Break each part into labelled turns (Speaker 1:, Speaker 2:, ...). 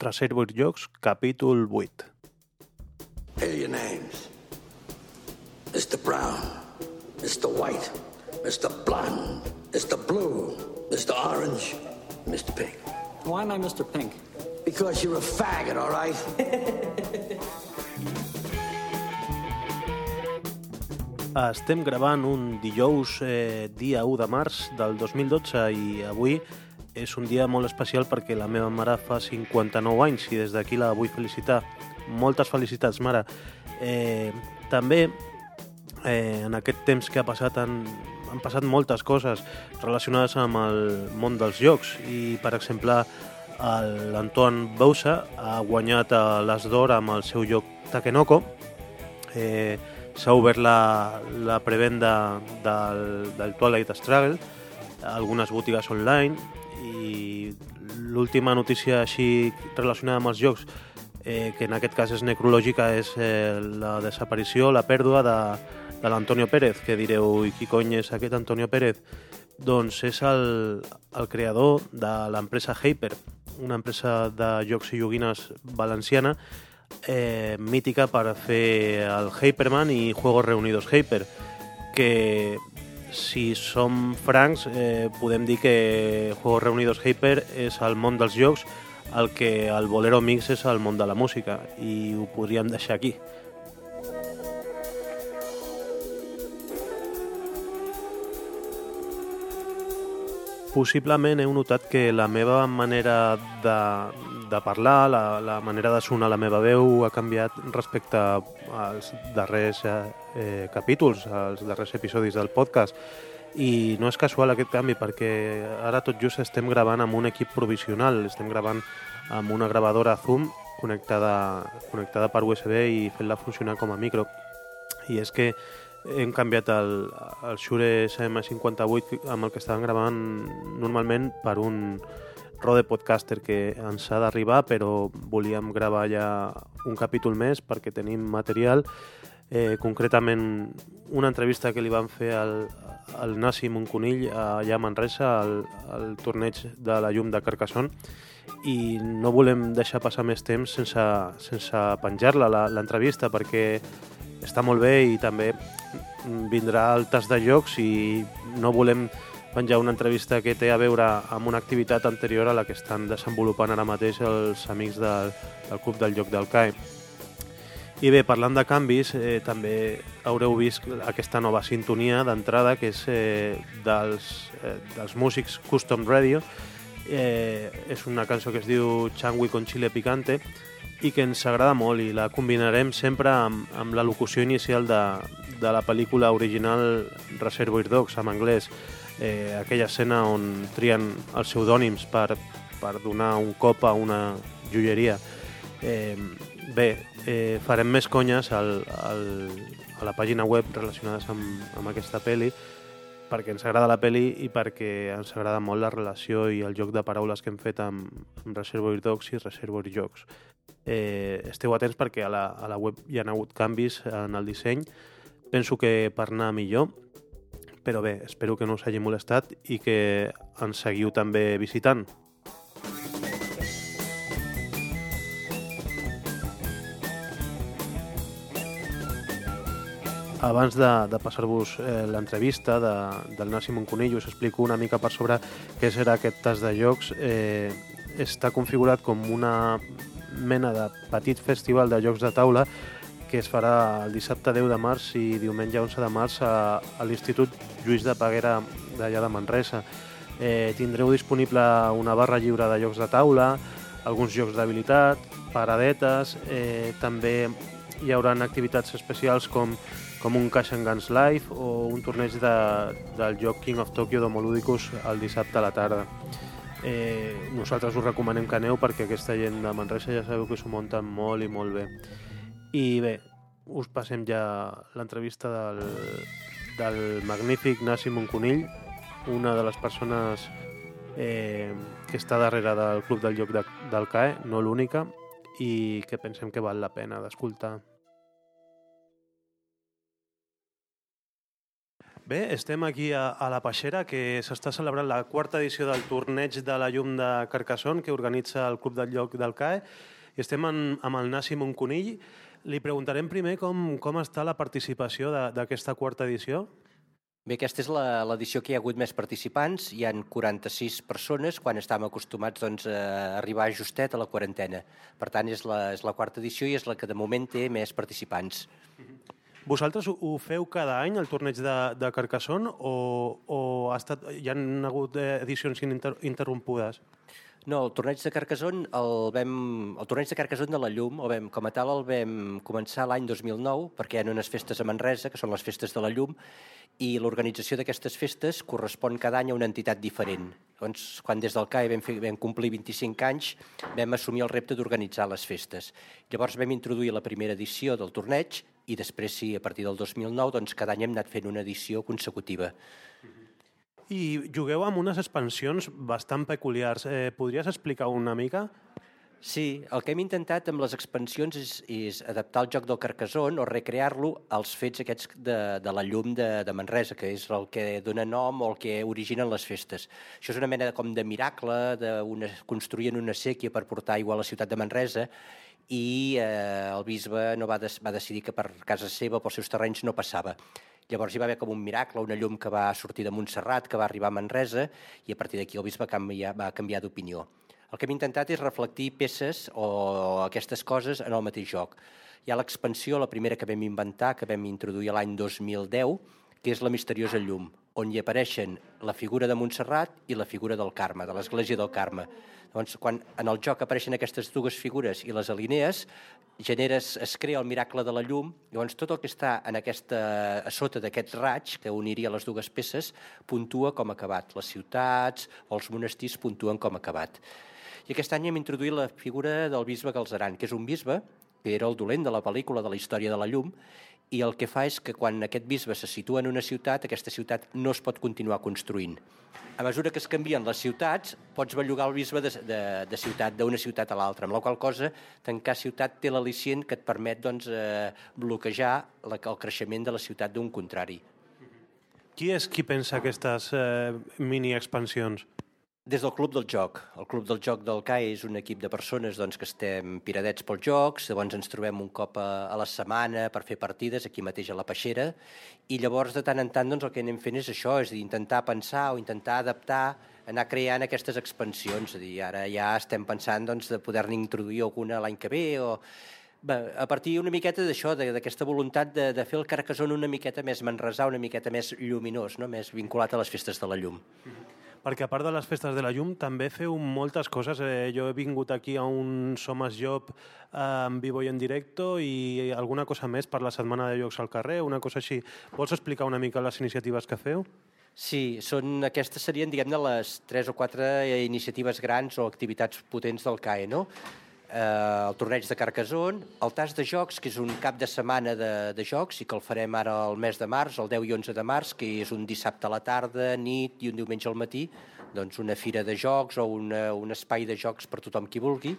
Speaker 1: Reservoir Jocs, capítol 8.
Speaker 2: Here are your names. Mr. Brown, Mr. White, Mr. Blonde, Mr. Blue, Mr. Orange, Mr. Pink.
Speaker 3: Why am I Mr. Pink?
Speaker 2: Because you're a faggot, all right?
Speaker 1: Estem gravant un dijous, eh, dia 1 de març del 2012 i avui és un dia molt especial perquè la meva mare fa 59 anys i des d'aquí la vull felicitar. Moltes felicitats, mare. Eh, també eh, en aquest temps que ha passat han, han passat moltes coses relacionades amb el món dels jocs i, per exemple, l'Antoine Bousa ha guanyat l'As d'Or amb el seu joc Takenoko. Eh, S'ha obert la, la prevenda del, del Twilight Struggle, algunes botigues online i l'última notícia així relacionada amb els jocs eh, que en aquest cas és necrològica, és eh, la desaparició, la pèrdua de, de l'Antonio Pérez, que direu, i qui cony és aquest Antonio Pérez? Doncs és el, el creador de l'empresa Hyper, una empresa de jocs i joguines valenciana eh, mítica per fer el Hyperman i Juegos Reunidos Hyper, que si som francs, eh, podem dir que Juegos Reunidos Hyper és el món dels jocs el que el Bolero Mix és el món de la música i ho podríem deixar aquí. Possiblement heu notat que la meva manera de, de parlar, la, la manera de sonar la meva veu ha canviat respecte als darrers eh, capítols, als darrers episodis del podcast. I no és casual aquest canvi perquè ara tot just estem gravant amb un equip provisional, estem gravant amb una gravadora Zoom connectada, connectada per USB i fent-la funcionar com a micro. I és que hem canviat el, el Shure SM58 amb el que estàvem gravant normalment per un Rode Podcaster que ens ha d'arribar, però volíem gravar ja un capítol més perquè tenim material. Eh, concretament, una entrevista que li van fer al, al Nasi Monconill allà a Manresa, al, al torneig de la llum de Carcassonne, i no volem deixar passar més temps sense, sense penjar-la, l'entrevista, perquè està molt bé i també vindrà el tas de jocs i no volem penjar una entrevista que té a veure amb una activitat anterior a la que estan desenvolupant ara mateix els amics del, del Club del Joc del CAE. I bé, parlant de canvis, eh, també haureu vist aquesta nova sintonia d'entrada, que és eh, dels, eh, dels músics Custom Radio. Eh, és una cançó que es diu Changui con chile picante, i que ens agrada molt i la combinarem sempre amb, amb la locució inicial de, de la pel·lícula original Reservoir Dogs en anglès, eh, aquella escena on trien els pseudònims per, per donar un cop a una joieria. Eh, bé, eh, farem més conyes al, al, a la pàgina web relacionades amb, amb aquesta pel·li perquè ens agrada la peli i perquè ens agrada molt la relació i el joc de paraules que hem fet amb, amb Reservoir Dogs i Reservoir Jocs. Eh, esteu atents perquè a la, a la web hi ha hagut canvis en el disseny. Penso que per anar millor, però bé, espero que no us hagi molestat i que ens seguiu també visitant. Abans de, de passar-vos eh, l'entrevista de, del Nasi Monconill, us explico una mica per sobre què serà aquest tas de jocs. Eh, està configurat com una mena de petit festival de jocs de taula que es farà el dissabte 10 de març i diumenge 11 de març a, a l'Institut Lluís de Peguera d'allà de Manresa. Eh, tindreu disponible una barra lliure de jocs de taula, alguns jocs d'habilitat, paradetes, eh, també hi haurà activitats especials com com un Cash and Guns Live o un torneig de, del joc King of Tokyo d'Homoludicus el dissabte a la tarda. Eh, nosaltres us recomanem que aneu perquè aquesta gent de Manresa ja sabeu que s'ho munten molt i molt bé. I bé, us passem ja l'entrevista del, del magnífic Nasi Monconill, una de les persones eh, que està darrere del Club del Joc de, del CAE, no l'única, i que pensem que val la pena d'escoltar. Bé, estem aquí a, a la Peixera, que s'està celebrant la quarta edició del torneig de la llum de Carcassonne, que organitza el Club del Lloc del CAE, i estem en, amb el Nasi Monconill. Li preguntarem primer com, com està la participació d'aquesta quarta edició.
Speaker 3: Bé, aquesta és l'edició que hi ha hagut més participants. Hi han 46 persones, quan estàvem acostumats doncs, a arribar justet a la quarantena. Per tant, és la, és la quarta edició i és la que de moment té més participants.
Speaker 1: Vosaltres ho feu cada any, el torneig de, de Carcassonne, o, o ha estat, hi han hagut edicions inter, interrompudes?
Speaker 3: No, el torneig de Carcassonne, el, vam, el torneig de Carcassonne de la Llum, el vam, com a tal el vam començar l'any 2009, perquè hi ha unes festes a Manresa, que són les festes de la Llum, i l'organització d'aquestes festes correspon cada any a una entitat diferent. Llavors, quan des del CAE vam, fer, vam complir 25 anys, vam assumir el repte d'organitzar les festes. Llavors vam introduir la primera edició del torneig i després, sí, a partir del 2009, doncs cada any hem anat fent una edició consecutiva.
Speaker 1: I jugueu amb unes expansions bastant peculiars. Eh, podries explicar una mica?
Speaker 3: Sí, el que hem intentat amb les expansions és, és adaptar el joc del Carcassonne o recrear-lo als fets aquests de, de la llum de, de Manresa, que és el que dona nom o el que originen les festes. Això és una mena de, com de miracle, de una, construïen una sèquia per portar aigua a la ciutat de Manresa i eh, el bisbe no va, des, va decidir que per casa seva, pels seus terrenys, no passava. Llavors hi va haver com un miracle, una llum que va sortir de Montserrat, que va arribar a Manresa, i a partir d'aquí el bisbe va canviar, va canviar d'opinió. El que hem intentat és reflectir peces o aquestes coses en el mateix joc. Hi ha l'expansió, la primera que vam inventar, que vam introduir l'any 2010, que és la misteriosa llum, on hi apareixen la figura de Montserrat i la figura del Carme, de l'església del Carme. Doncs, quan en el joc apareixen aquestes dues figures i les alinees, generes, es crea el miracle de la llum, llavors tot el que està en aquesta, a sota d'aquest raig, que uniria les dues peces, puntua com acabat. Les ciutats o els monestirs puntuen com acabat. I aquest any hem introduït la figura del bisbe Galzeran, que és un bisbe que era el dolent de la pel·lícula de la història de la llum, i el que fa és que quan aquest bisbe se situa en una ciutat, aquesta ciutat no es pot continuar construint. A mesura que es canvien les ciutats, pots bellugar el bisbe de, de, de ciutat d'una ciutat a l'altra, amb la qual cosa tancar ciutat té l'al·licient que et permet doncs, eh, bloquejar la, el creixement de la ciutat d'un contrari.
Speaker 1: Qui és qui pensa aquestes eh, mini-expansions?
Speaker 3: Des del Club del Joc. El Club del Joc del CAE és un equip de persones doncs, que estem piradets pels jocs, llavors ens trobem un cop a, a la setmana per fer partides aquí mateix a la Peixera, i llavors de tant en tant doncs, el que anem fent és això, és dir, intentar pensar o intentar adaptar, anar creant aquestes expansions. És dir, ara ja estem pensant doncs, de poder-ne introduir alguna l'any que ve o Bé, a partir una miqueta d'això, d'aquesta voluntat de, de fer el Carcassonne una miqueta més manresà, una miqueta més lluminós, no? més vinculat a les festes de la llum. Mm -hmm
Speaker 1: perquè a part de les festes de la llum també feu moltes coses. Eh, jo he vingut aquí a un Somas Job eh, en vivo i en directo i alguna cosa més per la setmana de llocs al carrer, una cosa així. Vols explicar una mica les iniciatives que feu?
Speaker 3: Sí, són, aquestes serien, diguem-ne, les tres o quatre iniciatives grans o activitats potents del CAE, no? Eh, el torneig de Carcassonne, el tas de jocs, que és un cap de setmana de, de jocs i que el farem ara el mes de març, el 10 i 11 de març, que és un dissabte a la tarda, nit i un diumenge al matí, doncs una fira de jocs o una, un espai de jocs per tothom qui vulgui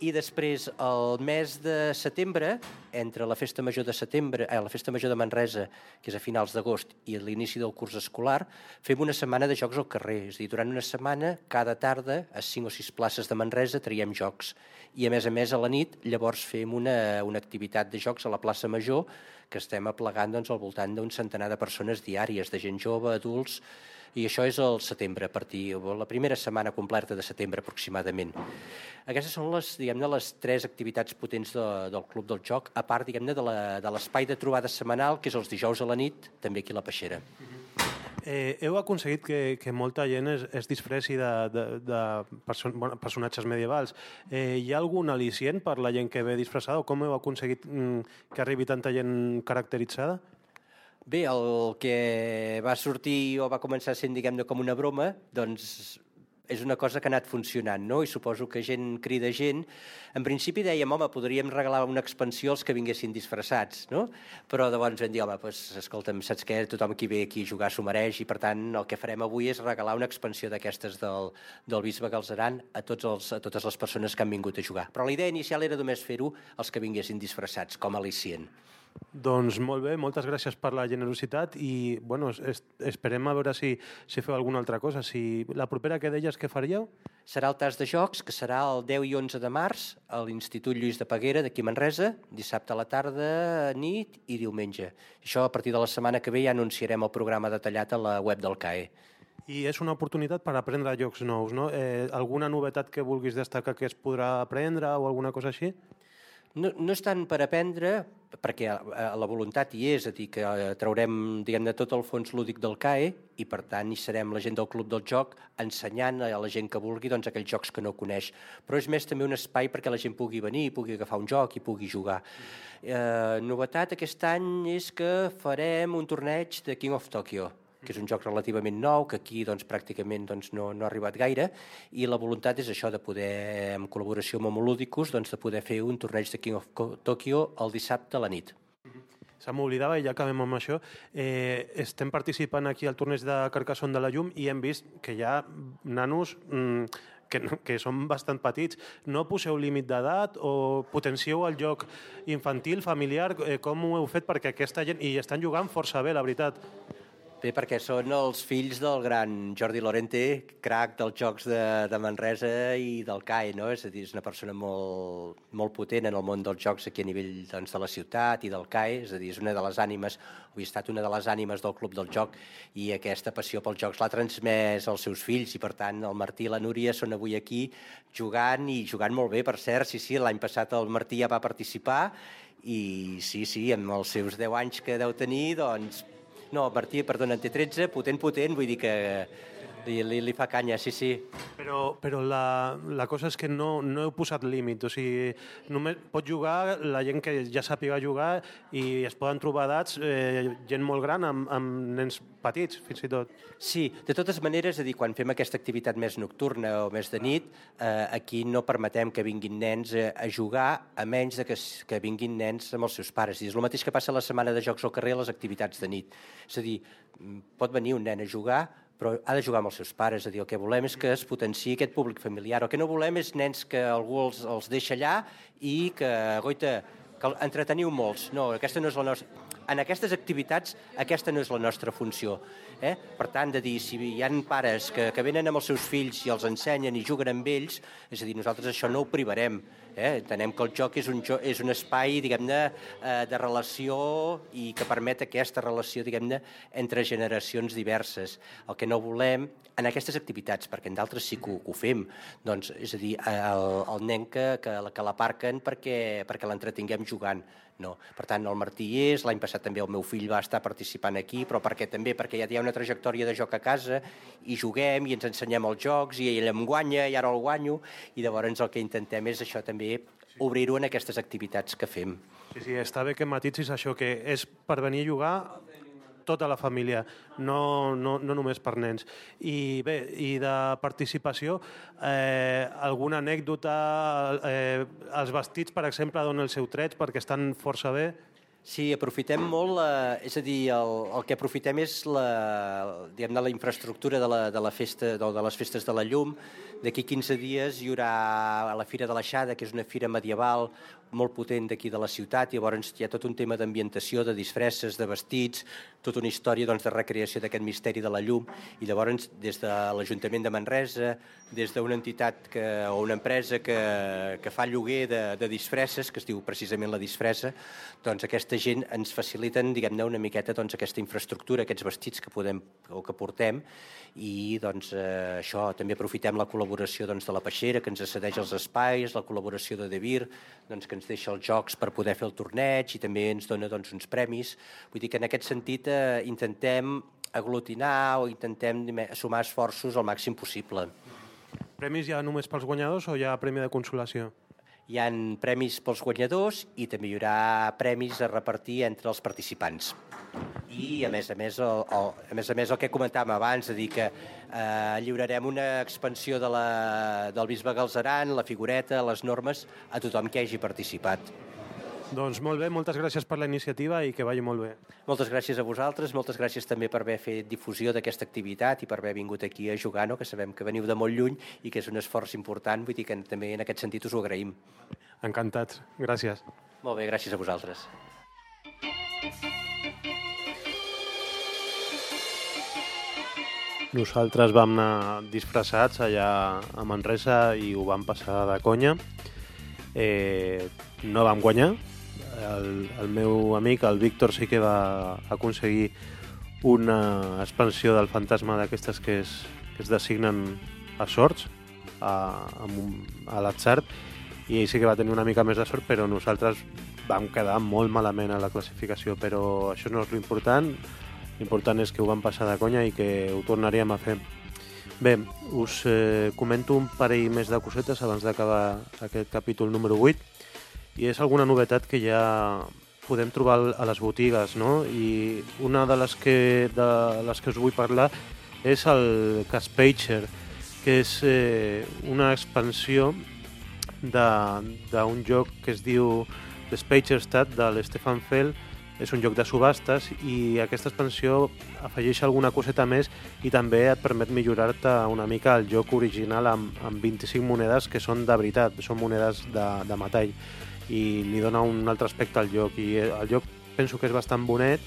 Speaker 3: i després el mes de setembre, entre la festa major de setembre, eh, la festa major de Manresa, que és a finals d'agost, i l'inici del curs escolar, fem una setmana de jocs al carrer. És a dir, durant una setmana, cada tarda, a cinc o sis places de Manresa, traiem jocs. I a més a més, a la nit, llavors fem una, una activitat de jocs a la plaça Major, que estem aplegant doncs, al voltant d'un centenar de persones diàries, de gent jove, adults, i això és el setembre, a partir de la primera setmana completa de setembre aproximadament. Aquestes són les, diguem-ne, les tres activitats potents de, del Club del Joc, a part, diguem-ne, de l'espai de, de trobada setmanal, que és els dijous a la nit, també aquí a la Peixera.
Speaker 1: Eh, heu aconseguit que, que molta gent es, es disfressi de, de, de perso bueno, personatges medievals. Eh, hi ha algun al·licient per la gent que ve disfressada o com heu aconseguit mm, que arribi tanta gent caracteritzada?
Speaker 3: Bé, el que va sortir o va començar sent, diguem-ne, com una broma, doncs és una cosa que ha anat funcionant, no? I suposo que gent crida gent. En principi dèiem, home, podríem regalar una expansió als que vinguessin disfressats, no? Però llavors vam dir, home, pues, escolta'm, saps què? Tothom qui ve aquí a jugar s'ho mereix i, per tant, el que farem avui és regalar una expansió d'aquestes del, del Bisbe Galzeran a, tots els, a totes les persones que han vingut a jugar. Però la idea inicial era només fer-ho als que vinguessin disfressats, com a al·licient.
Speaker 1: Doncs molt bé, moltes gràcies per la generositat i bueno, es, esperem a veure si, si feu alguna altra cosa. Si la propera que deies que faríeu?
Speaker 3: Serà el tas de jocs, que serà el 10 i 11 de març a l'Institut Lluís de Peguera d'aquí Manresa, dissabte a la tarda, nit i diumenge. Això a partir de la setmana que ve ja anunciarem el programa detallat a la web del CAE.
Speaker 1: I és una oportunitat per aprendre jocs nous, no? Eh, alguna novetat que vulguis destacar que es podrà aprendre o alguna cosa així?
Speaker 3: No, no és tant per aprendre, perquè eh, la voluntat hi és, a dir, que eh, traurem diguem-ne tot el fons lúdic del CAE i per tant hi serem la gent del Club del Joc ensenyant a la gent que vulgui doncs, aquells jocs que no coneix. Però és més també un espai perquè la gent pugui venir, pugui agafar un joc i pugui jugar. Eh, novetat aquest any és que farem un torneig de King of Tokyo que és un joc relativament nou, que aquí doncs, pràcticament doncs, no, no ha arribat gaire, i la voluntat és això de poder, en col·laboració amb Homolúdicus, doncs, de poder fer un torneig de King of Tokyo el dissabte a la nit.
Speaker 1: Se m'oblidava, i ja acabem amb això, eh, estem participant aquí al torneig de Carcassonne de la Llum i hem vist que hi ha nanos mm, que, que són bastant petits. No poseu límit d'edat o potencieu el joc infantil, familiar? Eh, com ho heu fet? Perquè aquesta gent... I estan jugant força bé, la veritat.
Speaker 3: Bé, perquè són els fills del gran Jordi Lorente, crac dels jocs de, de Manresa i del CAE, no? És a dir, és una persona molt, molt potent en el món dels jocs aquí a nivell doncs, de la ciutat i del CAE, és a dir, és una de les ànimes, ha estat una de les ànimes del Club del Joc i aquesta passió pels jocs l'ha transmès als seus fills i, per tant, el Martí i la Núria són avui aquí jugant i jugant molt bé, per cert, sí, sí, l'any passat el Martí ja va participar i sí, sí, amb els seus 10 anys que deu tenir, doncs no, Martí, perdona, en té 13, potent, potent, vull dir que li, li, li fa canya, sí, sí.
Speaker 1: Però, però la, la cosa és que no, no heu posat límit, o sigui, només pot jugar la gent que ja sàpiga jugar i es poden trobar edats, eh, gent molt gran amb, amb nens petits, fins i tot.
Speaker 3: Sí, de totes maneres, és a dir, quan fem aquesta activitat més nocturna o més de nit, eh, aquí no permetem que vinguin nens eh, a jugar a menys de que, que vinguin nens amb els seus pares. I és el mateix que passa la setmana de jocs al carrer a les activitats de nit. És a dir, pot venir un nen a jugar, però ha de jugar amb els seus pares, a dir, el que volem és que es potenciï aquest públic familiar. El que no volem és nens que algú els, els deixa allà i que, goita, que entreteniu molts. No, aquesta no és la nostra... En aquestes activitats, aquesta no és la nostra funció. Eh? Per tant, de dir, si hi ha pares que, que venen amb els seus fills i els ensenyen i juguen amb ells, és a dir, nosaltres això no ho privarem. Eh? Entenem que el joc és un, jo, és un espai, diguem-ne, eh, de relació i que permet aquesta relació, diguem-ne, entre generacions diverses. El que no volem en aquestes activitats, perquè en d'altres sí que ho, que ho fem, doncs, és a dir, el, el nen que, que, que l'aparquen perquè, perquè l'entretinguem jugant. No. Per tant, el Martí és, l'any passat també el meu fill va estar participant aquí, però perquè també perquè ja hi ha una trajectòria de joc a casa i juguem i ens ensenyem els jocs i ell em guanya i ara el guanyo i llavors el que intentem és això també obrir-ho en aquestes activitats que fem.
Speaker 1: Sí, sí, està bé que matitzis això, que és per venir a jugar tota la família, no, no, no només per nens. I bé, i de participació, eh, alguna anècdota, eh, els vestits, per exemple, donen el seu tret perquè estan força bé?
Speaker 3: Sí, aprofitem molt, la, és a dir, el, el que aprofitem és la, diguem la infraestructura de, la, de, la festa, de, de les festes de la llum. D'aquí 15 dies hi haurà la Fira de l'Aixada, que és una fira medieval molt potent d'aquí de la ciutat, i llavors hi ha tot un tema d'ambientació, de disfresses, de vestits, tota una història doncs, de recreació d'aquest misteri de la llum, i llavors des de l'Ajuntament de Manresa, des d'una entitat que, o una empresa que, que fa lloguer de, de disfresses, que es diu precisament la disfressa, doncs aquesta gent ens faciliten, diguem-ne, una miqueta doncs, aquesta infraestructura, aquests vestits que podem o que portem, i doncs, eh, això també aprofitem la col·laboració doncs, de la Peixera, que ens accedeix als espais, la col·laboració de Devir, doncs, que ens deixa els jocs per poder fer el torneig i també ens dona doncs, uns premis. Vull dir que en aquest sentit eh, intentem aglutinar o intentem sumar esforços al màxim possible.
Speaker 1: Premis ja només pels guanyadors o hi ha premi de consolació?
Speaker 3: Hi han premis pels guanyadors i també hi haurà premis a repartir entre els participants. I, a més a més, el, el, a més, a més el que comentàvem abans, a dir que eh, lliurarem una expansió de la, del bisbe Galzeran, la figureta, les normes, a tothom que hagi participat.
Speaker 1: Doncs molt bé, moltes gràcies per la iniciativa i que vagi molt bé.
Speaker 3: Moltes gràcies a vosaltres, moltes gràcies també per haver fet difusió d'aquesta activitat i per haver vingut aquí a jugar, no? que sabem que veniu de molt lluny i que és un esforç important, vull dir que també en aquest sentit us ho agraïm.
Speaker 1: Encantats, gràcies.
Speaker 3: Molt bé, gràcies a vosaltres.
Speaker 1: Nosaltres vam anar disfressats allà a Manresa i ho vam passar de conya. Eh, no vam guanyar. El, el meu amic, el Víctor, sí que va aconseguir una expansió del fantasma d'aquestes que, es, que es designen a sorts, a, a, a l'atzar, i ell sí que va tenir una mica més de sort, però nosaltres vam quedar molt malament a la classificació, però això no és l'important, L'important és que ho vam passar de conya i que ho tornaríem a fer. Bé, us eh, comento un parell més de cosetes abans d'acabar aquest capítol número 8 i és alguna novetat que ja podem trobar a les botigues, no? I una de les que, de les que us vull parlar és el Caspager, que és eh, una expansió d'un joc que es diu The Spagerstad de l'Stefan Fell, és un joc de subhastes i aquesta expansió afegeix alguna coseta més i també et permet millorar-te una mica el joc original amb, amb 25 monedes que són de veritat, són monedes de, de metall i li dona un altre aspecte al joc i el joc penso que és bastant bonet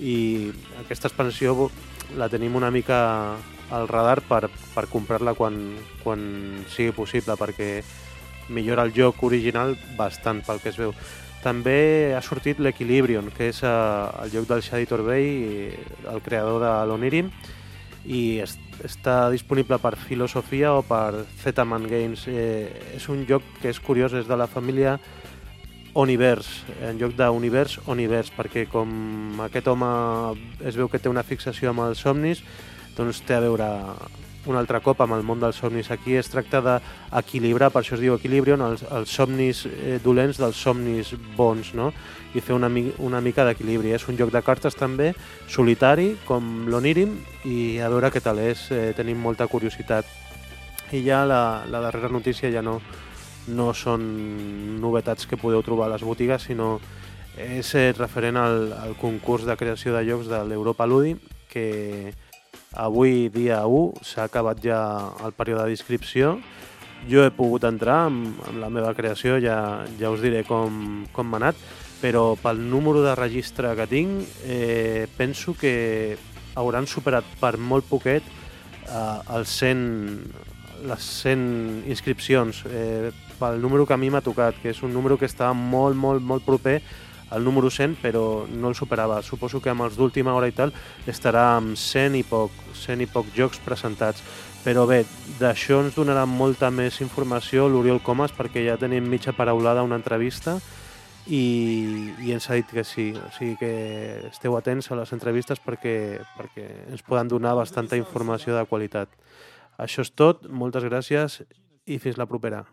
Speaker 1: i aquesta expansió la tenim una mica al radar per, per comprar-la quan, quan sigui possible perquè millora el joc original bastant pel que es veu. També ha sortit l'Equilibrium, que és uh, el joc del Shadi Torbey, el creador de l'Onirim, i es, està disponible per Filosofia o per Z-Man Games. Eh, és un joc que és curiós, és de la família Onivers, en lloc d'Univers, Univers, perquè com aquest home es veu que té una fixació amb els somnis, doncs té a veure un altre cop amb el món dels somnis. Aquí es tracta d'equilibrar, per això es diu Equilibrium, els, els somnis eh, dolents dels somnis bons, no? i fer una, una mica d'equilibri. És un joc de cartes també, solitari, com l'Onirim, i a veure què tal és, eh, tenim molta curiositat. I ja la, la darrera notícia ja no, no són novetats que podeu trobar a les botigues, sinó és eh, referent al, al concurs de creació de llocs de l'Europa Ludi, que Avui, dia 1, s'ha acabat ja el període d'inscripció. Jo he pogut entrar amb, amb la meva creació, ja, ja us diré com, com m'ha anat, però pel número de registre que tinc, eh, penso que hauran superat per molt poquet eh, els 100, les 100 inscripcions eh, pel número que a mi m'ha tocat, que és un número que està molt, molt, molt proper el número 100, però no el superava. Suposo que amb els d'última hora i tal estarà amb 100 i poc, 100 i poc jocs presentats. Però bé, d'això ens donarà molta més informació l'Oriol Comas perquè ja tenim mitja paraulada una entrevista i, i ens ha dit que sí, o sigui que esteu atents a les entrevistes perquè, perquè ens poden donar bastanta informació de qualitat. Això és tot, moltes gràcies i fins la propera.